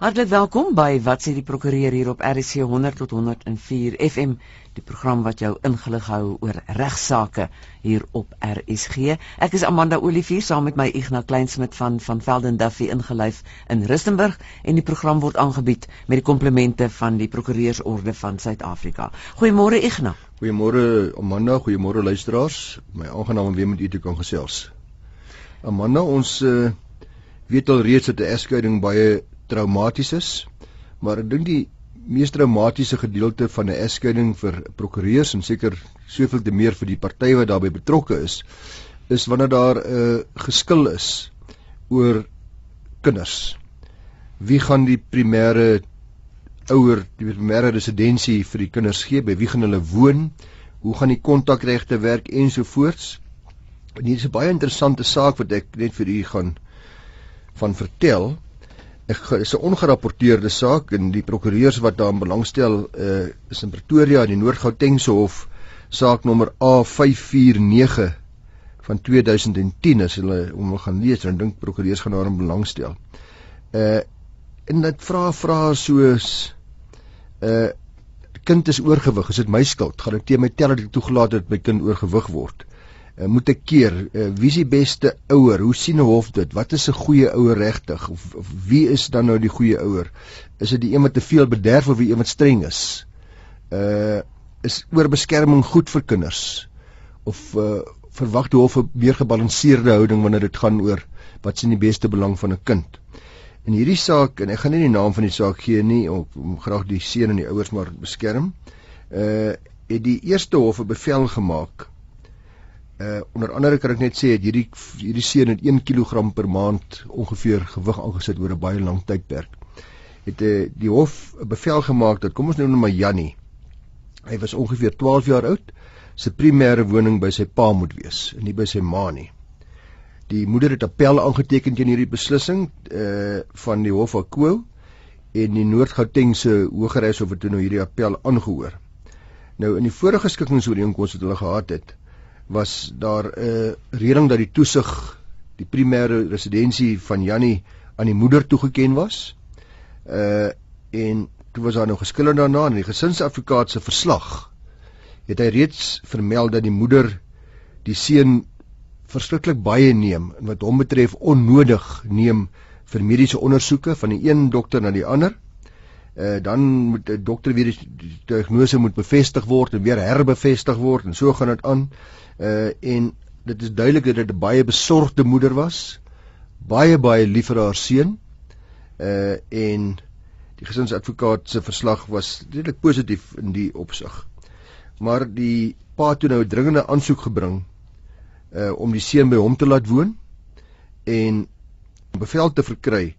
Hartlik welkom by wat sê die prokureur hier op RC 100 tot 104 FM, die program wat jou ingelig hou oor regsaake hier op RSG. Ek is Amanda Olivier saam met my Ignas Kleinsmid van van Velden Duffy ingelyf in Rustenburg en die program word aangebied met die komplemente van die Prokureursorde van Suid-Afrika. Goeiemôre Ignas. Goeiemôre Amanda, goeiemôre luisteraars. My aangenaam om weer met u te kan gesels. Amanda, ons uh, weet al reeds dat 'n egskeiding baie traumaties is, maar ek dink die mees traumatiese gedeelte van 'n egskeiding vir prokureurs en seker soveel te meer vir die partye wat daarbey betrokke is, is wanneer daar 'n uh, geskil is oor kinders. Wie gaan die primêre ouer, die primêre residensie vir die kinders gee? By wie gaan hulle woon? Hoe gaan die kontakregte werk ensovoorts? En hier is 'n baie interessante saak wat ek net vir u gaan van vertel. Is 'n ongerapporteerde saak en die prokureurs wat daarin belangstel uh, is in Pretoria in die Noord-Gautengse Hof saak nommer A549 van 2010 as hulle om wil gaan lees en dink prokureurs gaan daarin belangstel. Uh en dit vra vra soos uh kind is oorgewig, is dit my skuld? Gaan ek teen my tel dat ek toegelaat het my kind oorgewig word? Uh, moet ek keer uh, wie is die beste ouer? Hoe sien 'n hof dit? Wat is 'n goeie ouer regtig? Of, of wie is dan nou die goeie ouer? Is dit die een wat te veel bederf of die een wat streng is? Uh is oorbeskerming goed vir kinders? Of uh, verwag die hof 'n meer gebalanseerde houding wanneer dit gaan oor wat sien die beste belang van 'n kind? In hierdie saak en ek gaan nie die naam van die saak gee nie om, om graag die seun en die ouers maar beskerm uh het die eerste hof 'n bevel gemaak Uh onder andere kan ek net sê dat hierdie hierdie seun het 1 kg per maand ongeveer gewig aangesit oor 'n baie lang tydperk. Het uh, die hof 'n bevel gemaak dat kom ons noem hom maar Jannie. Hy was ongeveer 12 jaar oud. Sy primêre woning by sy pa moet wees nie by sy ma nie. Die moeder het appel aangeteken teen hierdie beslissing uh van die hof Akko en die Noord-Gautengse Hogeregshof het toe nou hierdie appel aangehoor. Nou in die vorige skikkingsooreenkoms wat hulle gehad het, was daar 'n uh, reëling dat die toesig die primêre residensie van Jannie aan die moeder toegeken was. Uh en toe was daar nou geskille daarna in die gesinsadvokaat se verslag het hy reeds vermeld dat die moeder die seun verskriklik baie neem en wat hom betref onnodig neem vir mediese ondersoeke van die een dokter na die ander. Uh dan moet 'n dokter weer die diagnose moet bevestig word en weer herbevestig word en so gaan dit aan. Uh en dit is duidelik dat dit 'n baie besorgde moeder was baie baie lief vir haar seun. Uh en die gesinsadvokaat se verslag was redelik positief in die opsig. Maar die pa het nou 'n dringende aansoek gebring uh om die seun by hom te laat woon en bevel te verkry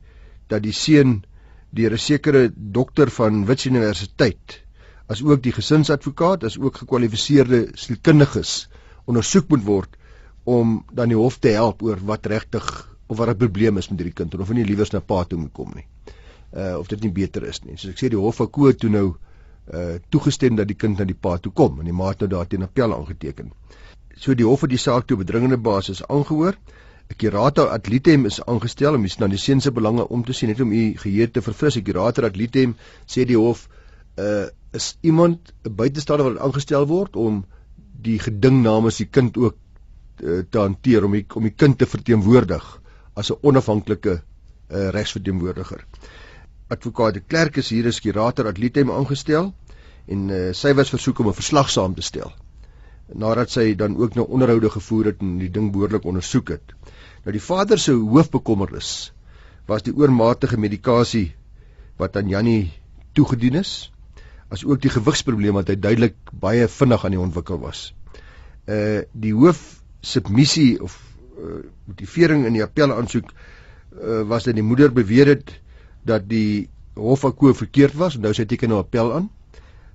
dat die seun deur 'n sekere dokter van Wits Universiteit as ook die gesinsadvokaat as ook gekwalifiseerde sielkundiges ondersoek moet word om dan die hof te help oor wat regtig of wat 'n probleem is met hierdie kind of of nie liewers na pa toe moet kom nie. Uh of dit nie beter is nie. Soos ek sê die hof akkoord toe nou uh toegestem dat die kind na die pa toe kom en die ma het nou daarteen appel aangeteken. So die hof het die saak toe bedringende basis aangehoor. 'n Kurator ad litem is aangestel om na die seun se belange om te sien net om u geheue te verfris. 'n Kurator ad litem sê die hof uh is iemand 'n buitestander wat aangestel word om die geding namens die kind ook uh, te hanteer om die, om die kind te verteenwoordig as 'n onafhanklike uh, regsverteenwoordiger. Advokaat de Klerk is hier as kurator adlitem aangestel en uh, sy was versoek om 'n verslag saam te stel nadat sy dan ook nou onderhoude gevoer het en die ding behoorlik ondersoek het. Nou die vader se hoofbekommernis was die oormatige medikasie wat aan Jannie toegedien is as ook die gewigsprobleem wat hy duidelik baie vinnig aan die ontwikkel was. Uh die hoof submissie of uh, motivering in die appel aansoek uh, was dat die moeder beweer het dat die hof akkoord verkeerd was en nou sy teken 'n nou appel aan.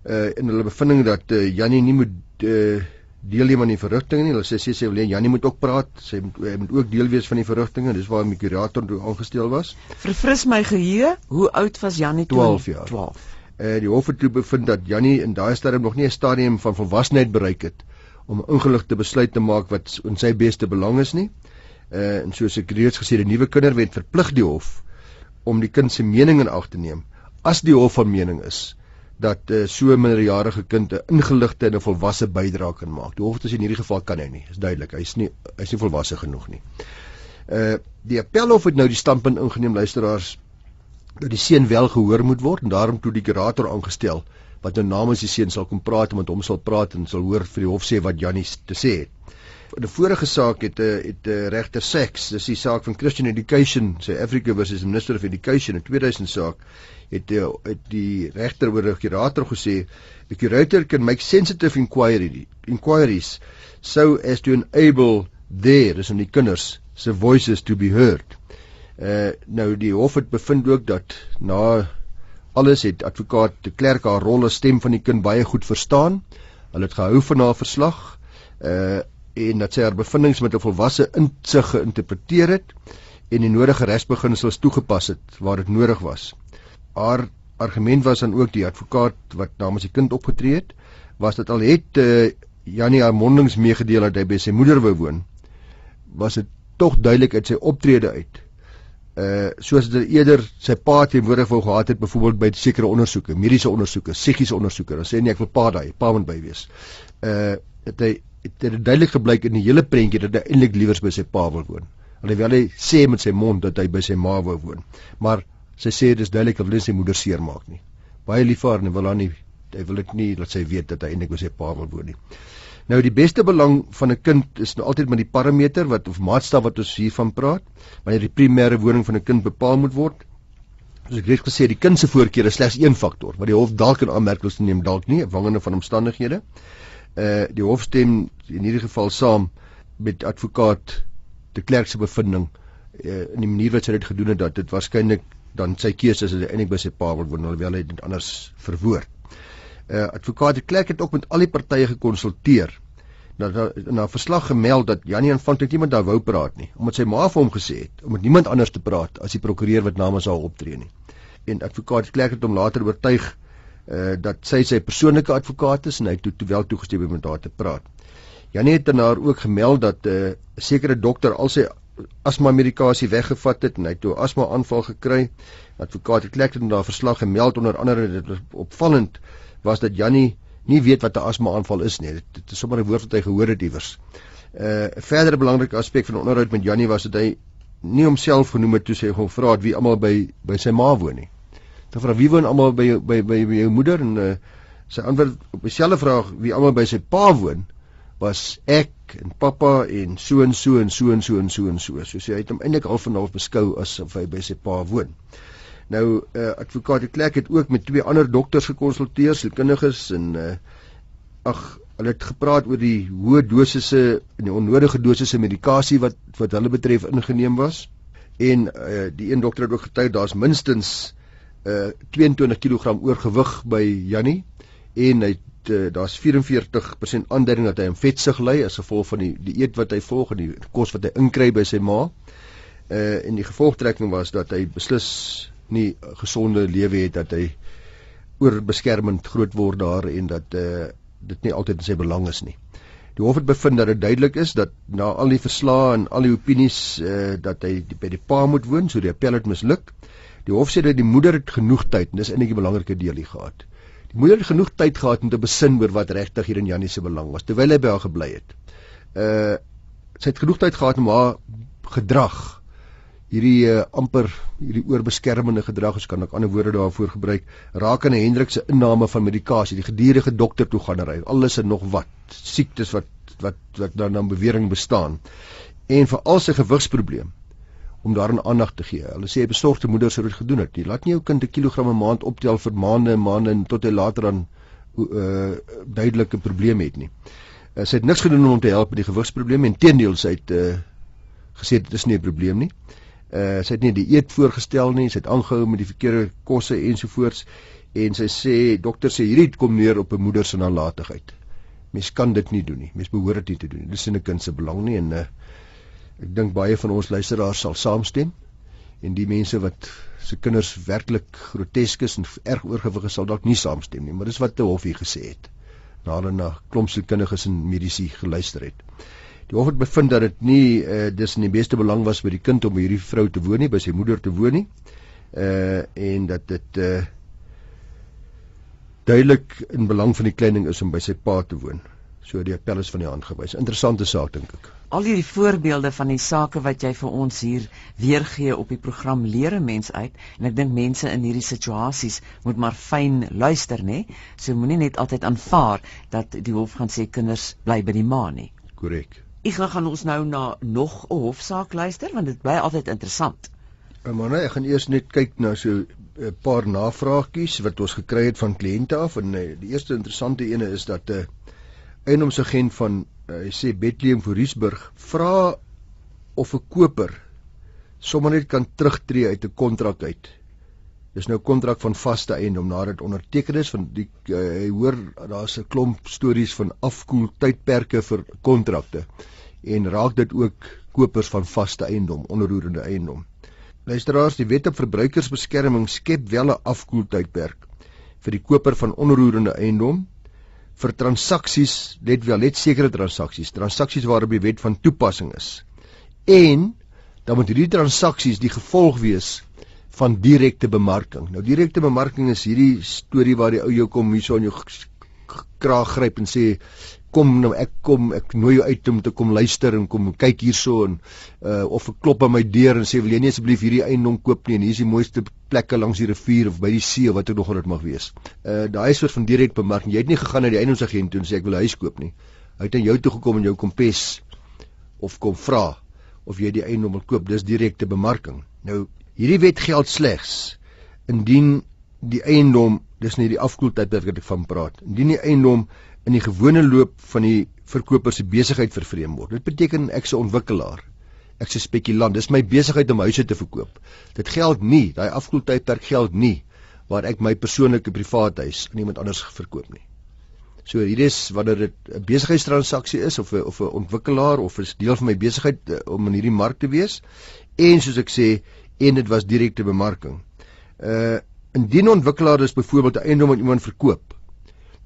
Uh in hulle bevinding dat uh, Jannie nie moet uh deelneem aan die verrigtinge nie. Hulle sê sê sy wil hê Jannie moet ook praat. Sy moet hy moet ook deel wees van die verrigtinge. Dis waarom die kurator toe aangestel was. Verfris my geheue, hoe oud was Jannie toe? 12 jaar. 12 uh, die hof het toe bevind dat Jannie in daai stadium nog nie 'n stadium van volwassenheid bereik het om 'n ingeligte besluit te maak wat in sy beste belang is nie. Uh en soos ek reeds gesê het, die nuwe kinderwet verplig die hof om die kind se mening in ag te neem as die hof van mening is dat uh, so 'n minderjarige kind 'n ingeligte en 'n volwasse bydrae kan maak. Die hof het in hierdie geval kan hy nie. Is duidelik. Hy's nie hy's nie volwasse genoeg nie. Uh die appelhof het nou die standpunt ingeneem luisteraars dat die seun wel gehoor moet word en daarom toe die kurator aangestel wat nou namens die seun sal kom praat en met hom sal praat en sal hoor vir die hof sê wat Jannie te sê het. In 'n vorige saak het 'n eh, het 'n regter Sachs, dis die saak van Christian Education, sê Africa versus Minister of Education in 2000 saak, die, eh, het die regter oor die kurator gesê, "The curator can make sensitive inquiry inquiries so as to enable their, is in die kinders se voices to be heard." Uh nou die hof het bevind ook dat na alles het advokaat de Klerk haar rol as stem van die kind baie goed verstaan. Hulle het gehou van haar verslag. Uh en dat sy haar bevindinge met 'n volwasse insig geïnterpreteer het en die nodige regsbeginsels toegepas het waar dit nodig was. Haar argument was dan ook die advokaat wat namens die kind opgetree het, was dit al het uh, Janie haar mondings meegedeel dat hy by sy moeder wou woon, was dit tog duidelik uit sy optrede uit. Uh soos dit eerder sy pa teenwoordig wou gehad het byvoorbeeld by sekere ondersoeke, mediese ondersoeke, psigiese ondersoeke, dan sê nee ek wil pa daai, pa moet by wees. Uh het hy het dit duidelik gebleik in die hele prentjie dat hy eintlik liewers by sy pa wil woon. Alhoewel hy sê met sy mond dat hy by sy ma wou woon, maar sy sê dis duidelik hy sy moeder seermaak nie. Baie lief vir haar en wil haar nie hy wil dit nie dat sy weet dat hy eintlik by sy pa wil woon nie. Nou die beste belang van 'n kind is nou altyd met die parameter wat of maatstaf wat ons hiervan praat, wanneer die primêre woning van 'n kind bepaal moet word. Soos ek reeds gesê het, die kind se voorkeure is slegs een faktor wat die hof dalk in aanmerking neem dalk nie afhangende van omstandighede uh die hof stem in hierdie geval saam met advokaat de Klerk se bevinding uh, in die manier wat sy dit gedoen het dat dit waarskynlik dan sy keuse is hy eintlik by sy pa wil woon alhoewel hy dit anders verwoord. Uh advokaat de Klerk het ook met al die partye gekonsulteer. Dat in 'n verslag gemeld dat Janie aanvanklik niemand daar wou praat nie, omdat sy ma vir hom gesê het om met niemand anders te praat as die prokureur wat namens haar optree nie. En advokaat de Klerk het hom later oortuig uh dat sy sy persoonlike advokaat is en hy het toe wel toegestem om met haar te praat. Janie het dan haar ook gemeld dat 'n uh, sekere dokter al sy asma medikasie weggevat het en hy het toe asma aanval gekry. Advokaat het klek in haar verslag gemeld onder andere dit opvallend was dat Janie nie weet wat 'n asma aanval is nie. Dit, dit is sommer 'n woord wat hy gehoor het iewers. Uh 'n verdere belangrike aspek van onderhoud met Janie was dat hy nie homself genoem het toe sy hom vra het wie almal by by sy ma woon nie. Dan vra wie woon almal by by by by jou moeder en uh, sy antwoord op dieselfde vraag wie almal by sy pa woon was ek en pappa en so en so en so en so en so en so. So sy het hom eintlik al van half beskou asof hy by sy pa woon. Nou uh, advokaat Klerk het ook met twee ander dokters gekonsulteer, sielkundiges en uh, ag hulle het gepraat oor die hoë dosisse en die onnodige dosisse medikasie wat wat hulle betref ingeneem was. En uh, die een dokter het ook getuig daar's minstens uh 22 kg oorgewig by Jannie en hy uh, daar's 44% aanduiding dat hy aan vetsug ly as gevolg van die die eet wat hy volg en die kos wat hy inkry by sy ma. Uh en die gevolgtrekking was dat hy beslis nie gesonde lewe het dat hy oorbeskermend groot word daar en dat uh dit nie altyd in sy belang is nie. Die hof het bevind dat dit duidelik is dat na al die verslae en al die opinies uh dat hy by die pa moet woon, so die appel het misluk. Die hof sê dat die moeder het genoeg tyd en dis eintlik 'n belangrike deel hier gehad. Die moeder het genoeg tyd gehad om te besin oor wat regtig hier in Jannie se belang was terwyl hy by haar gebly het. Uh sy het genoeg tyd gehad om haar gedrag hierdie uh, amper hierdie oorbeskermende gedrag, as kan ek ander woorde daarvoor gebruik, raak aan Hendrik se inname van medikasie, die gedurende dokter toe gaan ry. Alles en nog wat siektes wat wat wat dan dan bewering bestaan. En vir al sy gewigsprobleem om daaraan aandag te gee. Hulle sê besorgde moeder sou dit gedoen het. Jy laat nie jou kind 'n kilogram 'n maand optel vir maande en maande en tot hy later dan uh, duidelike probleem het nie. Uh, sy het niks gedoen om hom te help met die gewigsprobleem en teendeel sy het uh, gesê dit is nie 'n probleem nie. Uh, sy het nie die eet voorgestel nie, sy het aangehou met die verkeerde kosse ensovoorts en sy sê dokter sê hierdie kom neer op 'n moeder se nalatigheid. Mens kan dit nie doen nie. Mens behoort dit nie te doen nie. Dis in 'n kind se belang nie en uh, Ek dink baie van ons luisteraars sal saamstem en die mense wat se kinders werklik grotesk is en erg oorgewig is sal dalk nie saamstem nie, maar dis wat te hof hier gesê het. Nadat na klomp sielkundiges en medisy geluister het. Die hof het bevind dat dit nie uh, dis in die beste belang was vir die kind om by hierdie vrou te woon nie, by sy moeder te woon nie. uh en dat dit uh duidelik in belang van die kleining is om by sy pa te woon. So die appel is van die hand gewys. Interessante saak dink ek. Al hierdie voorbeelde van die sake wat jy vir ons hier weergee op die program leer 'n mens uit en ek dink mense in hierdie situasies moet maar fyn luister, nê? So moenie net altyd aanvaar dat die hof gaan sê kinders bly by die ma nie. Korrek. Ek gaan ons nou na nog 'n hofsaak luister want dit bly altyd interessant. Eh, maar nee, ek gaan eers net kyk na so 'n eh, paar navraagtjies wat ons gekry het van kliënte af en nee, die eerste interessante ene is dat 'n uh, eiendomsagent van uh, hy sê Bethlehem Voorriesburg vra of 'n koper sommer net kan terugtreë uit 'n kontrak uit. Dis nou 'n kontrak van vaste eiendom nadat onderteken is van die uh, hy hoor daar's 'n klomp stories van afkoel tydperke vir kontrakte en raak dit ook kopers van vaste eiendom, onroerende eiendom. Luisteraars, die wet op verbruikersbeskerming skep wel 'n afkoeltydperk vir die koper van onroerende eiendom vir transaksies, let wel, net sekere transaksies, transaksies waarop die wet van toepassing is. En dan moet hierdie transaksies die gevolg wees van direkte bemarking. Nou direkte bemarking is hierdie storie waar die ou jou kom hierso in jou kraag gryp en sê kom nou ek kom ek nooi jou uit om te kom luister en kom kyk hierso en uh of ek klop aan my deur en sê wil jy nie asseblief hierdie eiendom koop nie en hier is die mooiste plekke langs die rivier of by die see wat ook nog dit mag wees. Uh daai soort van direk bemarking. Jy het nie gegaan na die eiendomsagent toe en sê ek wil 'n huis koop nie. Hy het aan jou toe gekom en jou kom pes of kom vra of jy die eiendom wil koop. Dis direkte bemarking. Nou hierdie wet geld slegs indien die eiendom dis nie die afkoeltyd wat ek van praat. Indien die eiendom in die gewone loop van die verkoper se besigheid vervreem word. Dit beteken ek se ontwikkelaar. Ek se spekulant. Dis my besigheid om huise te verkoop. Dit geld nie, daai afkoeltydperk geld nie waar ek my persoonlike privaat huis aan iemand anders verkoop nie. So hier is wanneer dit 'n besigheidstransaksie is of 'n of 'n ontwikkelaar of 'n deel van my besigheid uh, om in hierdie mark te wees en soos ek sê en dit was direkte bemarking. Uh indien ontwikkelaar is byvoorbeeld 'n eiendom aan iemand verkoop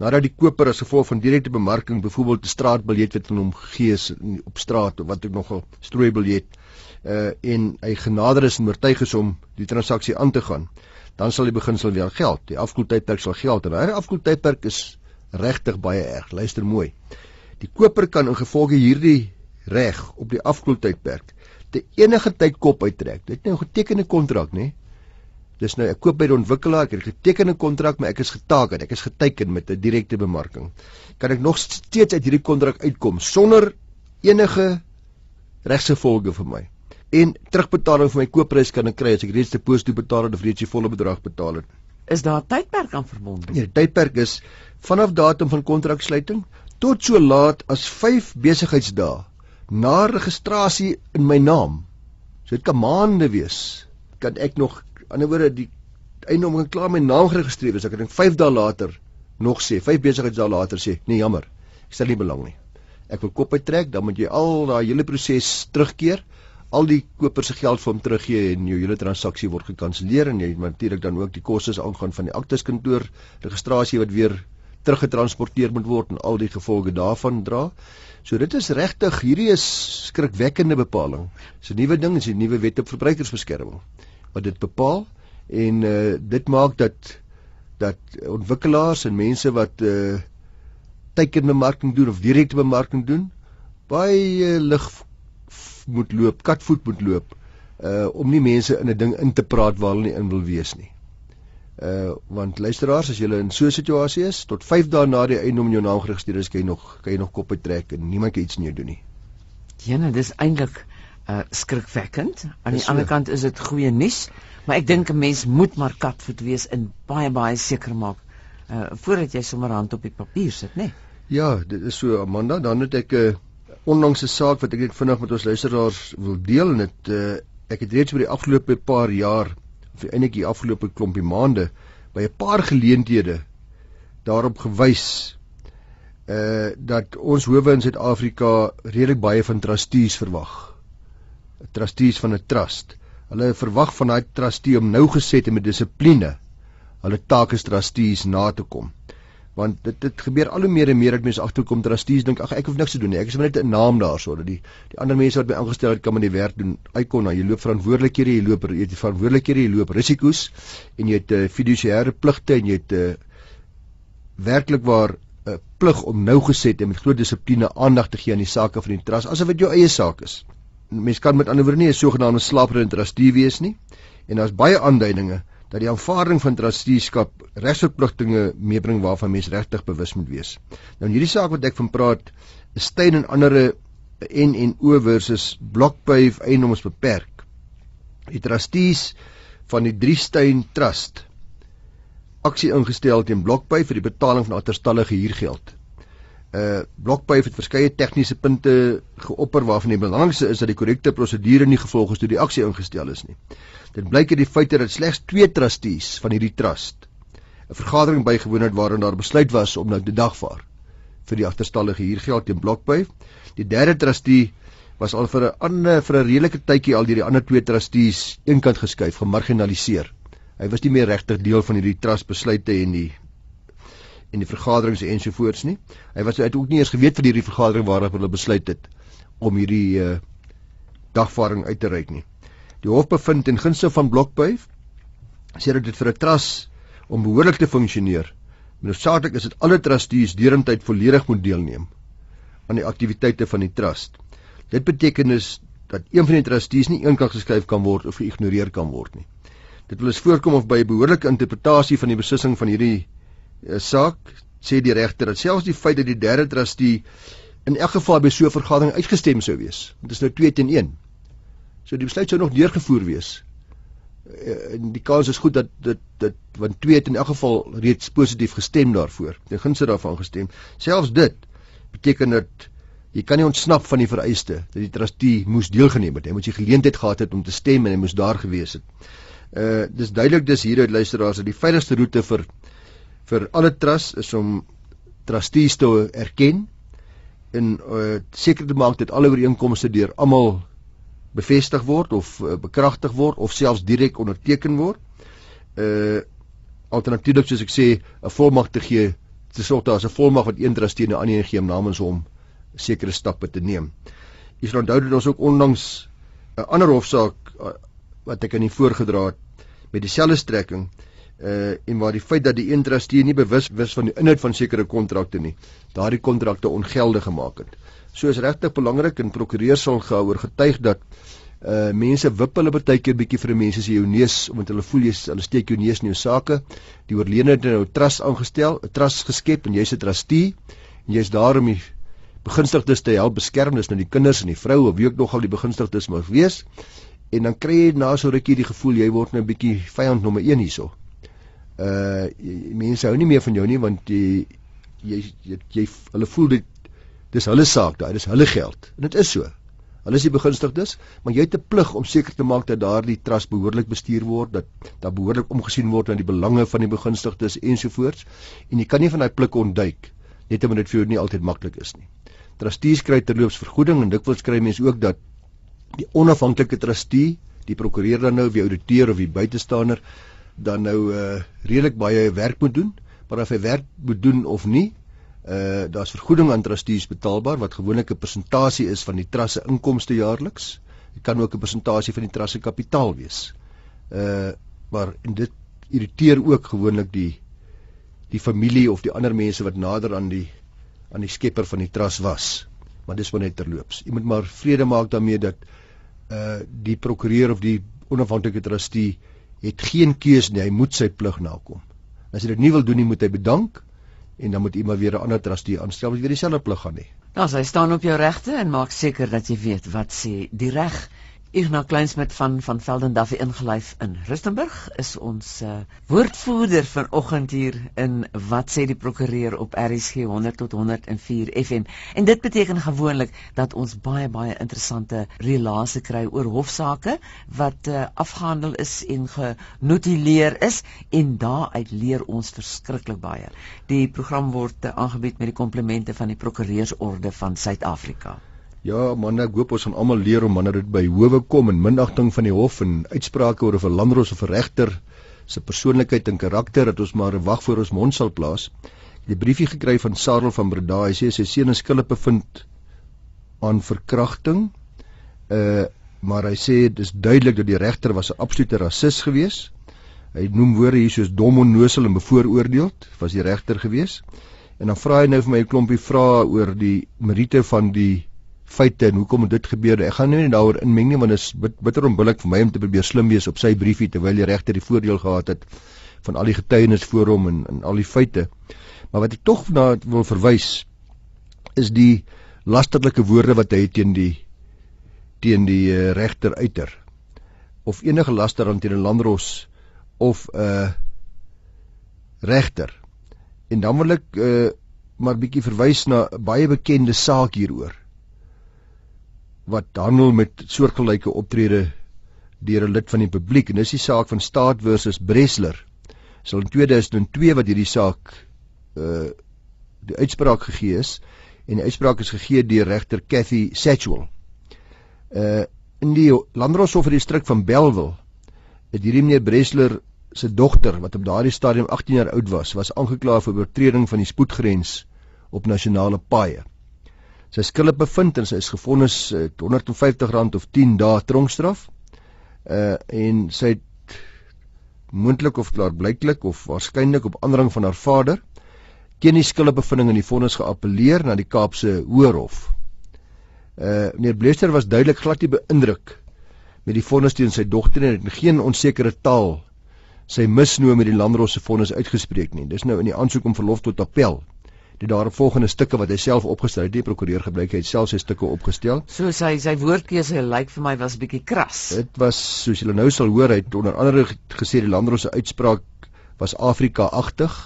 nadat die koper as gevolg van direkte bemarking byvoorbeeld 'n straatbiljet wat aan hom gegee is op straat of wat ook nogal strooibiljet uh en hy genader is en oortuig is om die transaksie aan te gaan dan sal die beginsel weer geld. Die afkoeltydperk sal geld en hierdie afkoeltydperk is regtig baie erg. Luister mooi. Die koper kan in gevolge hierdie reg op die afkoeltydperk te enige tyd kop uittrek. Dit is nou 'n getekende kontrak nê Dis nou ek koop by die ontwikkelaar, ek het geteken 'n kontrak, maar ek is geteken, ek is geteken met 'n direkte bemarking. Kan ek nog steeds uit hierdie kontrak uitkom sonder enige regsgevolge vir my? En terugbetaling vir my koopprys kan ek kry as ek reeds deposito betaal het of reeds die volle bedrag betaal het. Is daar 'n tydperk aan verbonde? Nee, die tydperk is vanaf datum van kontraksluiting tot so laat as 5 besigheidsdae na registrasie in my naam. So dit kan maande wees. Kan ek nog ander woorde die eiendom kan klaar my naam geregistreer is ek dink 5 dae later nog sê 5 besigheidsdae later sê nee jammer ek stel nie belang nie ek wil kop uittrek dan moet jy al daai hele proses terugkeer al die koper se geld vir hom teruggee en jou hele transaksie word gekanselleer en jy natuurlik dan ook die kostes aangaan van die akteskantoor registrasie wat weer teruggetransporteer moet word en al die gevolge daarvan dra. So dit is regtig hierdie is skrikwekkende bepaling. Dis 'n nuwe ding, dis 'n nuwe wet op verbruikersbeskerming wat dit bepaal en uh dit maak dat dat ontwikkelaars en mense wat uh teikenbemarking doen of direkte bemarking doen baie uh, lig moet loop, katvoet moet loop uh om nie mense in 'n ding in te praat waar hulle nie in wil wees nie. Uh want luisteraars as jy in so 'n situasie is tot 5 dae na die eiendom in jou naam geregistreer is, kan jy nog kan jy nog kop uittrek en niemand kan iets aan jou doen nie. Jene, dis eintlik uh skrikwekkend. Aan die ander kant is dit goeie nuus, maar ek dink 'n mens moet maar katvoet wees en baie baie seker maak uh voordat jy sommer hand op die papier sit, né? Nee? Ja, dit is so Amanda, dan het ek 'n uh, onlangse saak wat ek net vinnig met ons luisteraars wil deel en dit uh ek het reeds oor die afgelope paar jaar of eintlik die afgelope klompie maande by 'n paar geleenthede daarop gewys uh dat ons howe in Suid-Afrika redelik baie van trustees verwag trustees van 'n trust. Hulle verwag van daai trustee om nou geset en met dissipline hulle take as trustees na te kom. want dit dit gebeur al hoe meer en meer dat mense agterkom trustees dink ag ek hoef niks te doen nie ek is net 'n naam daarso dat die die ander mense wat by aangestel het kan maar die werk doen uitkom nou jy loop verantwoordelikhede jy loop jy verantwoordelikhede jy loop risiko's en jy het uh, fiduciêre pligte en jy het uh, werklik waar 'n uh, plig om nou geset en met groot dissipline aandag te gee aan die sake van die trust asof dit jou eie saak is mense kan met ander woorde nie 'n sogenaamde slaapende trustee wees nie en daar's baie aanduidinge dat die aanvaarding van trusteeskap regsverpligtinge meebring waarvan mens regtig bewus moet wees. Nou in hierdie saak wat ek van praat, is Steyn en ander N en O versus Blockpave eiendoms beperk. Die trustees van die Drie Steyn Trust aksie ingestel teen Blockpave vir die betaling van agterstallige huurgeld. Uh Blockpave het verskeie tegniese punte geopper waarvan die belangrikste is dat die korrekte prosedure nie gevolg is toe die aksie ingestel is nie. Dit blyk uit die feit dat slegs 2 trustees van hierdie trust 'n vergadering bygewoon het waarin daar besluit was om nou te dagvaar vir die agterstallige huurgeld teen Blockpay. Die derde trustee was al vir 'n ander vir 'n redelike tydjie al deur die ander twee trustees eenkant geskuif, gemarginaliseer. Hy was nie meer regtig deel van hierdie trust besluite en die en die vergaderings ensovoorts nie. Hy was uit ook nie eens geweet van hierdie vergadering waarop hulle besluit het om hierdie uh, dagvaarding uit te reik nie. Die hof bevind ten gunste van Blokpay sê dat dit vir 'n trust om behoorlik te funksioneer, noodsaaklik is dit alle trustees derentyd volledig moet deelneem aan die aktiwiteite van die trust. Dit beteken is dat een van die trustees nie eenkant geskryf kan word of geïgnoreer kan word nie. Dit wil eens voorkom of by 'n behoorlike interpretasie van die beslissing van hierdie saak sê die regter dat selfs die feit dat die derde trustee in elk geval by so 'n vergadering uitgestem sou wees, dit is nou 2 teen 1 So die besluit sou nog deurgevoer wees. Eh, en die kans is goed dat dit dit want twee het in elk geval reeds positief gestem daarvoor. Die gunste daarvan gestem. Selfs dit beteken dat jy kan nie ontsnap van die vereiste dat die trustee moes deelgeneem het. Hy moet die geleentheid gehad het om te stem en hy moes daar gewees het. Uh dis duidelik dis hieruit luisteraars dat die veiligste roete vir vir alle trust is om trustees te erken en uh seker te maak dat alle ooreenkomste deur almal bevestig word of uh, bekragtig word of selfs direk onderteken word. Uh alternatiefelik soos ek sê, 'n volmag te gee te sorg is 'n volmag wat een trustee na ander gee namens hom sekere stappe te neem. Jy sal onthou dat ons ook onlangs 'n ander hofsaak uh, wat ek aan die voorgedra het met dieselfde strekking uh en waar die feit dat die een trustee nie bewus was van die inhoud van sekere kontrakte nie, daardie kontrakte ongeldig gemaak het. So is regtig belangrik en prokureurs sal gehoor getuig dat uh mense wip hulle baie keer bietjie vir mense se jou neus omdat hulle voel jy hulle steek jou neus in jou sake. Die oorledene het nou 'n trust aangestel, 'n trust geskep en jy's 'n trustee en jy's daar om die begunstigdes te help beskerm, dis nou die kinders en die vrou of wie ook nogal die begunstigdes mag wees. En dan kry jy na so rukkie die gevoel jy word nou 'n bietjie vyand nommer 1 hierso. Uh mense hou nie meer van jou nie want jy jy jy, jy hulle voel dit Dis hulle saak daai, dis hulle geld. En dit is so. Hulle is die begunstigdes, maar jy het 'n plig om seker te maak dat daardie trust behoorlik bestuur word, dat daar behoorlik omgesien word na die belange van die begunstigdes ensovoorts. En jy kan nie van daai plig ontduik net omdat dit vir jou nie altyd maklik is nie. Trustees kry terloops vergoeding en dikwels kry mense ook dat die onafhanklike trustee, die prokureur dan nou of die ouditeur of die buitestander dan nou uh redelik baie werk moet doen, maar of hy werk moet doen of nie, Uh daar's vergoeding aan trustees betaalbaar wat gewoonlik 'n persentasie is van die trust se inkomste jaarliks. Dit kan ook 'n persentasie van die trust se kapitaal wees. Uh maar en dit irriteer ook gewoonlik die die familie of die ander mense wat nader aan die aan die skepper van die trust was. Maar dis maar net terloops. Jy moet maar vrede maak daarmee dat uh die prokureur of die onafhanklike trustee het geen keuse nie. Hy moet sy plig nakom. As hy dit nie wil doen nie, moet hy bedank en dan moet iemand weer 'n ander trustee aanstel wat weer dieselfde plig gaan hê. Dan sy staan op jou regte en maak seker dat jy weet wat sê die reg Ignas Kleinsmid van van Velden Duffy ingelyf in Rustenburg is ons uh, woordvoerder vanoggend hier in wat sê die prokureur op RSG 100 tot 104 FM en dit beteken gewoonlik dat ons baie baie interessante relase kry oor hofsaake wat uh, afgehandel is en genotuleer is en daaruit leer ons verskriklik baie. Die program word uh, aangebied met die komplimente van die prokureursorde van Suid-Afrika. Ja, man, ek hoop ons gaan almal leer om wanneer dit by howe kom en minagting van die hof en uitsprake oor 'n landros of 'n regter se persoonlikheid en karakter dat ons maar wag voor ons mond sal plaas. 'n briefie gekry van Sarel van Breda. Hy sê sy seun is skuldig bevind aan verkrachting. Uh maar hy sê dit is duidelik dat die regter was 'n absolute rasis gewees. Hy noem woorde hier soos dom onnosel en bevooroordeeld, was die regter gewees. En dan vra hy nou vir my 'n klompie vrae oor die meriete van die feite en hoekom dit gebeur. Ek gaan nie daaroor inmeng nie want dit is bit, bitter onbillik vir my om te probeer slim wees op sy briefie terwyl die regter die voordeel gehad het van al die getuienis voor hom en en al die feite. Maar wat ek tog na wil verwys is die lasterlike woorde wat hy teen die teen die uh, regter uiter of enige laster aan teen 'n landros of 'n uh, regter. En dan wil ek uh, maar bietjie verwys na 'n baie bekende saak hieroor wat handel met soortgelyke optrede deur 'n lid van die publiek en dis die saak van Staat versus Bresler. Sal in 2002 wat hierdie saak uh die uitspraak gegee is en die uitspraak is gegee deur regter Cathy Satchwell. Uh in die Landroshof vir die distrik van Bellville het hierdie meneer Bresler se dogter wat op daardie stadium 18 jaar oud was, was aangekla vir oortreding van die spoedgrens op nasionale paaie. Sy is skuldig bevind en sy is gevonnis met R150 of 10 dae tronkstraf. Uh en sy het moontlik of klaarblyklik of waarskynlik op aandrang van haar vader teen die skuldbevinding in die vonnis geappeleer na die Kaapse Hoërhof. Uh meneer Blester was duidelik glad nie beïndruk met die vonnis teen sy dogter en het geen onsekere taal sy misnoom met die landros se vonnis uitgespreek nie. Dis nou in die aansoek om verlof tot appel. Die daaropvolgende stukke wat hy self opgestel het, die prokureur gebruik het self sy stukke opgestel. So sy sy woordkeuse lyk vir my was bietjie kras. Dit was soos julle nou sal hoor, hy het onder andere gesê die landros se uitspraak was Afrika-agtig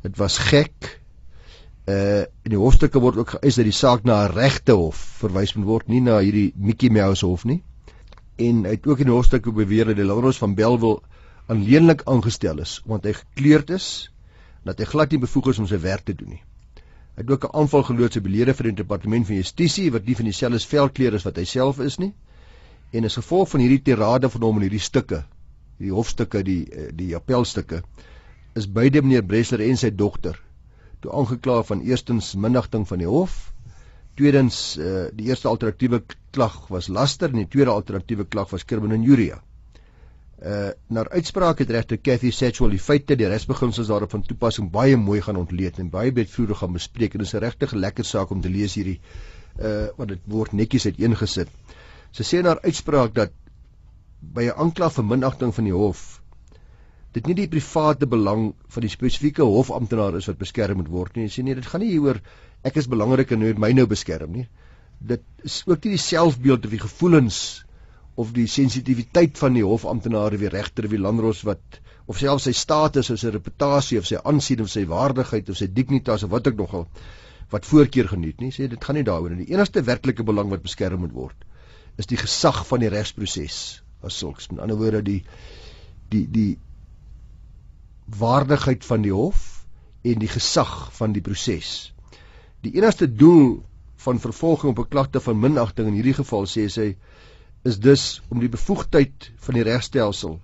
Dit was gek. Uh in die hofstukke word ook geëis dat die saak na 'n regte hof verwys moet word, nie na hierdie Mickey Mouse hof nie. En hy het ook in die hofstukke beweer dat die Laurens van Belwel aanleenlik aangestel is omdat hy gekleurd is dat hy glad nie bevoeg is om sy werk te doen nie. Hy het ook 'n aanval geloods op belede vir die departement van justisie wat nie van dieselfde velkleur is wat hy self is nie. En as gevolg van hierdie tirade van hom in hierdie stukke, hierdie hofstukke, die eh, die appelstukke, is beide meneer Bresler en sy dogter toe aangekla van eerstens minnigting van die hof, tweedens uh, die eerste alternatiewe klag was laster en die tweede alternatiewe klag was criminal injury. Uh na uitspraak het regter Cathy Satchwell die feite die regsbeginsels daarop van toepassing baie mooi gaan ontleed en baie breedvoerig gaan bespreek en dit is 'n regtig lekker saak om te lees hierdie uh want dit word netjies uiteengesit. Sy sê in haar uitspraak dat by 'n aanklag vir minagting van die hof dit nie die private belang van die spesifieke hofamptenaar is wat beskerm moet word nie. Jy sien nie, dit gaan nie hieroor ek is belangrik en jy moet my nou beskerm nie. Dit is ook nie die selfbeeld of die gevoelens of die sensitiwiteit van die hofamptenaar of die regter of die landros wat of selfs sy status of sy reputasie of sy aansien of sy waardigheid of sy dignitas of wat ek nogal wat voorkeur geniet nie. Sê dit gaan nie daaroor nie. Die enigste werklike belang wat beskerm moet word is die gesag van die regsproses as sulks. Met ander woorde die die die waardigheid van die hof en die gesag van die proses. Die enigste doel van vervolging op 'n klagte van minagting in hierdie geval sê sy is dus om die bevoegdheid van die regstelsel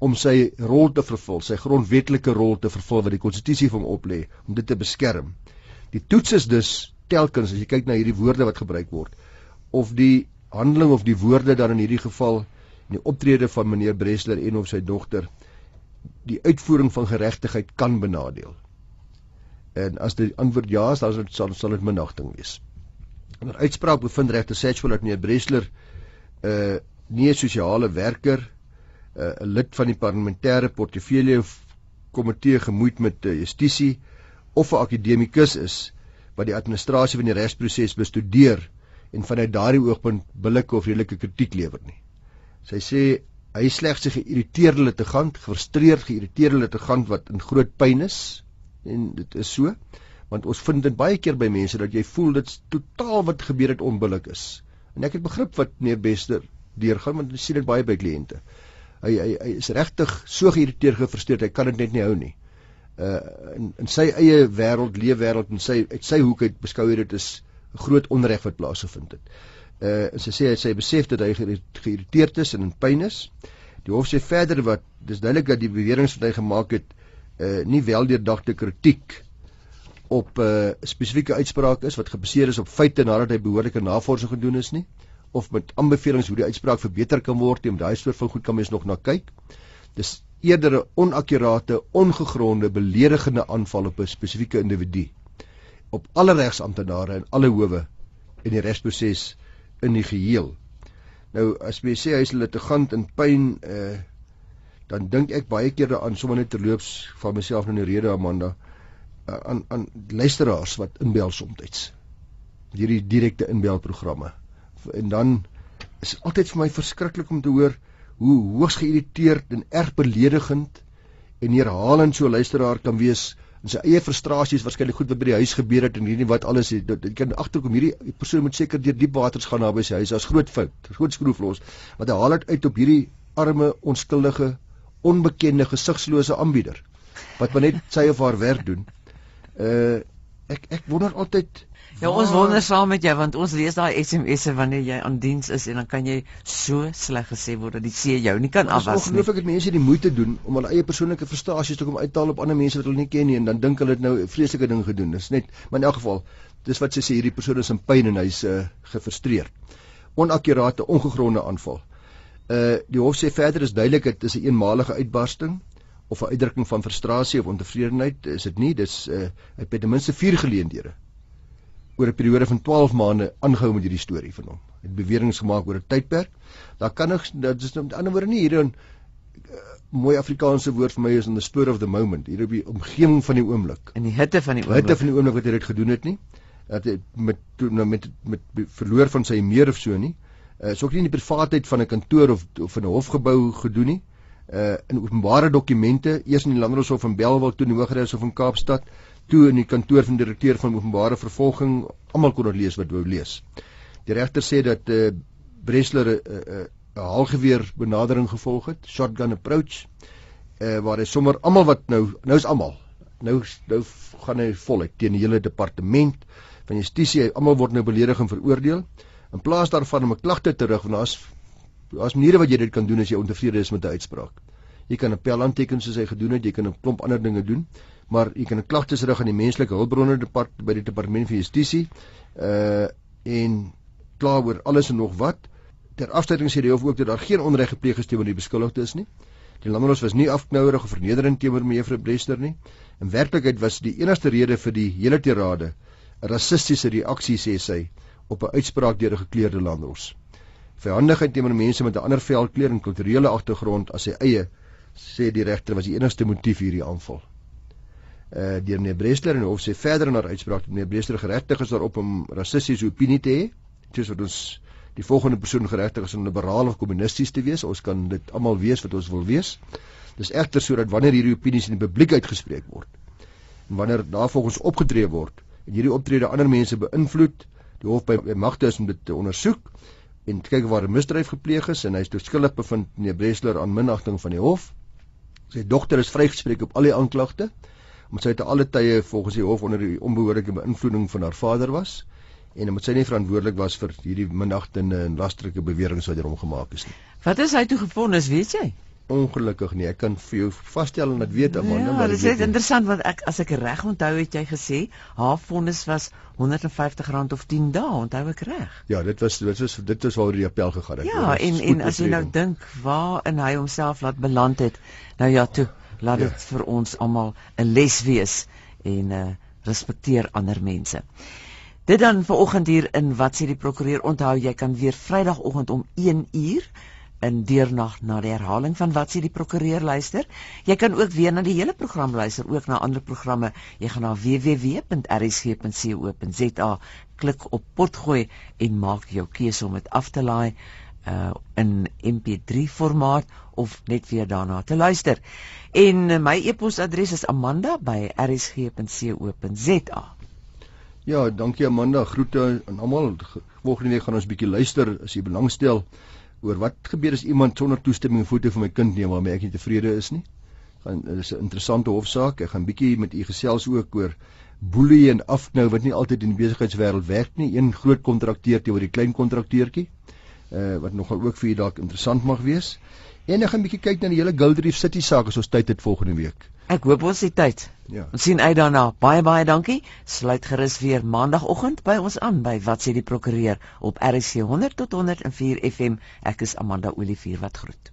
om sy rol te vervul, sy grondwetlike rol te vervul wat die konstitusie vir hom oplê om dit te beskerm. Die toets is dus telkens as jy kyk na hierdie woorde wat gebruik word of die handeling of die woorde dan in hierdie geval in die optrede van meneer Bresler en of sy dogter die uitvoering van geregtigheid kan benadeel. En as die antwoord ja is, dan sal sal dit minagting wees. 'n uitspraak bevind regter Satchwell dat meneer Bresler uh, nie 'n sosiale werker, uh, 'n uh, lid van die parlementêre portefeulje komitee gemoeid met uh, justisie of 'n akademikus is wat die administrasie van die regsproses bestudeer en vanuit daardie oogpunt billike of redelike kritiek lewer nie. Sy sê hy slegs 'n geïrriteerde litigant, gefrustreerd geïrriteerde litigant wat in groot pyn is en dit is so want ons vind dit baie keer by mense dat jy voel dit totaal wat gebeur het onbillik is. En ek het begrip wat meneer Bester deurgaan want ek sien dit baie by kliënte. Hy hy hy is regtig so geïrriteerd gefrustreerd, hy kan dit net nie hou nie. Uh in in sy eie wêreld, leefwêreld en sy uit sy hoek uit beskou hy dit 'n groot onreg wat plaasgevind het. Uh sy sê sy besef dat hy geïrriteerd is en in pyn is. Die hof sê verder wat dis duidelik dat die beweringe wat hy gemaak het uh nie weldeurdagte kritiek op 'n uh, spesifieke uitspraak is wat gebaseer is op feite nadat hy behoorlike navorsing gedoen is nie of met aanbevelings hoe die uitspraak verbeter kan word en daai soort van goed kan mens nog na kyk. Dis eerder 'n onakkurate, ongegronde, beledigende aanval op 'n spesifieke individu op alle regsamptenare en alle howe in die regsproses in die geheel. Nou as jy sê hy is litigant in pyn uh dan dink ek baie keer daaraan sommer net terloops van myself nou in die rede Amanda uh, aan aan luisteraars wat inbel soms. Hierdie direkte inbelprogramme. En dan is altyd vir my verskriklik om te hoor hoe hoogs geïrriteerd en erg beledigend en herhalend so luisteraar kan wees en sy eie frustrasies waarskynlik goed wat by die huis gebeur het en hierdie wat alles het dit kan agterkom hierdie persoon moet seker deur diep waters gaan naby sy huis as groot fout groot skroef los wat hy haal uit op hierdie arme onskuldige onbekende gesigslose aanbieder wat maar net sy of haar werk doen uh ek ek wonder altyd Ja, ons wonder saam met jou want ons lees daai SMS'e wanneer jy aan diens is en dan kan jy so sleg gesê word dat die see jou nie kan afwas nie. Ongelooflik dat mense die moeite doen om hulle eie persoonlike frustrasies te kom uithaal op ander mense wat hulle nie ken nie en dan dink hulle het nou 'n vreeslike ding gedoen. Dis net, maar in elk geval, dis wat sy sê hierdie persoon is in pyn en hy's uh, gefrustreerd. Onakkurate, ongegronde aanval. Uh die hof sê verder is duidelik dit is 'n eenmalige uitbarsting of 'n uitdrukking van frustrasie of ontevredenheid, is dit nie? Dis uh hy het ten minste 4 geleenthede oor 'n periode van 12 maande aangehou met hierdie storie van hom. Het beweringe gemaak oor 'n tydperk. Daar kan nog dit is met ander woorde nie hier 'n uh, mooi Afrikaanse woord vir my is in the spur of the moment, hier op die omgewing van die oomblik. In die hitte van die oomblik. Hitte van die oomblik wat hy dit gedoen het nie. Dat hy met nou met, met met verloor van sy meer of so nie. Uh, is ook nie in die privaatheid van 'n kantoor of of in 'n hofgebou gedoen nie. Uh in openbare dokumente, eers in die Landdroshof in Belwel toe in die Hooggeregshof in Kaapstad toe in die kantoor van die direkteur van openbare vervolging almal kon lees wat wou lees. Die regter sê dat uh, Bresler 'n uh, 'n uh, halgeweer benadering gevolg het, shotgun approach, uh, waar hy sommer almal wat nou nou is almal. Nou nou gaan hy voluit teen die hele departement van justisie. Almal word nou belediging veroordeel. In plaas daarvan om 'n klagte terug want daar's daar's maniere wat jy dit kan doen as jy ontevrede is met 'n uitspraak. Jy kan 'n appel aanteken soos hy gedoen het, jy kan 'n klomp ander dinge doen maar jy kan 'n klagte rig aan die menslike hulpbronne departement by die departement van justisie uh en kla oor alles en nog wat. Ter afsluiting sê die hof ook dat daar geen onreg gepleeg is teenoor die beskuldigde is nie. Die landros was nie afknouerig of vernederend teenoor mevrou Brester nie. In werklikheid was die enigste rede vir die hele tirade 'n rassistiese reaksie sê sy op 'n uitspraak deur 'n gekleurde landros verhandigheid teenoor mense met 'n ander velkleur en kulturele agtergrond as sy eie sê die regter was die enigste motief hierdie aanval. Uh, deur meneer Bresler en hof sê verder in haar uitspraak dat meneer Bresler geregtig is daarop om rassistiese opinie te hê soos wat ons die volgende persoon geregtig is om liberaal of kommunisties te wees. Ons kan dit almal wees wat ons wil wees. Dis egter sodat wanneer hierdie opinies in die publiek uitgespreek word en wanneer daar volgens opgetree word en hierdie optrede ander mense beïnvloed die hof by, by magte is om dit te ondersoek en kyk waar 'n misdryf gepleeg is en hy is skuldig bevind meneer Bresler aan minagting van die hof sy dogter is vrygespreek op al die aanklagte omdat sy te alle tye volgens die hof onder die onbehoorlike beïnvloeding van haar vader was en omdat sy nie verantwoordelik was vir hierdie minagtende en lasterlike beweringe wat deur hom gemaak is nie. Wat is hy toe gefonnis, weet jy? Ongelukkig nie. Ek kan vir jou vasstel en dit weet Amanda, ja, maar dit is interessant want ek as ek reg onthou het jy gesê haar vonnis was R150 of 10 dae, onthou ek reg? Ja, dit was dit was dit was waaroor die appel gegaan het. Ja, en en as jy nou dink waar in hy homself laat beland het. Nou ja, toe laat dit ja. vir ons almal 'n les wees en uh respekteer ander mense. Dit dan vanoggend hier in wat sê die prokureur onthou jy kan weer Vrydagoggend om 1 uur in deernag na die herhaling van wat sê die prokureur luister. Jy kan ook weer na die hele program luister, ook na ander programme. Jy gaan na www.rsg.co.za, klik op potgooi en maak jou keuse om dit af te laai uh in MP3 formaat of net weer daarna te luister. En uh, my e-posadres is amanda@rsg.co.za. Ja, dankie Amanda. Groete aan almal. Volgende week gaan ons bietjie luister as jy belangstel oor wat gebeur as iemand sonder toestemming 'n foto van my kind neem waarmee ek nie tevrede is nie. Gaan dis 'n interessante hofsaak. Ek gaan bietjie met u gesels ook oor boelie en afknou wat nie altyd in die besigheidswêreld werk nie. Een groot kontrakteur teenoor die klein kontrakteurtjie uh, wat nogal ook vir u dalk interessant mag wees. En ek gaan bietjie kyk na die hele Goldreef City saak as ons tyd het volgende week. Ek hoop ons het tyd. Ja. Ons sien uit daarna. Baie baie dankie. Sluit gerus weer maandagooggend by ons aan by Wat sê die prokureur op RC 100 tot 104 FM. Ek is Amanda Olivier wat groet.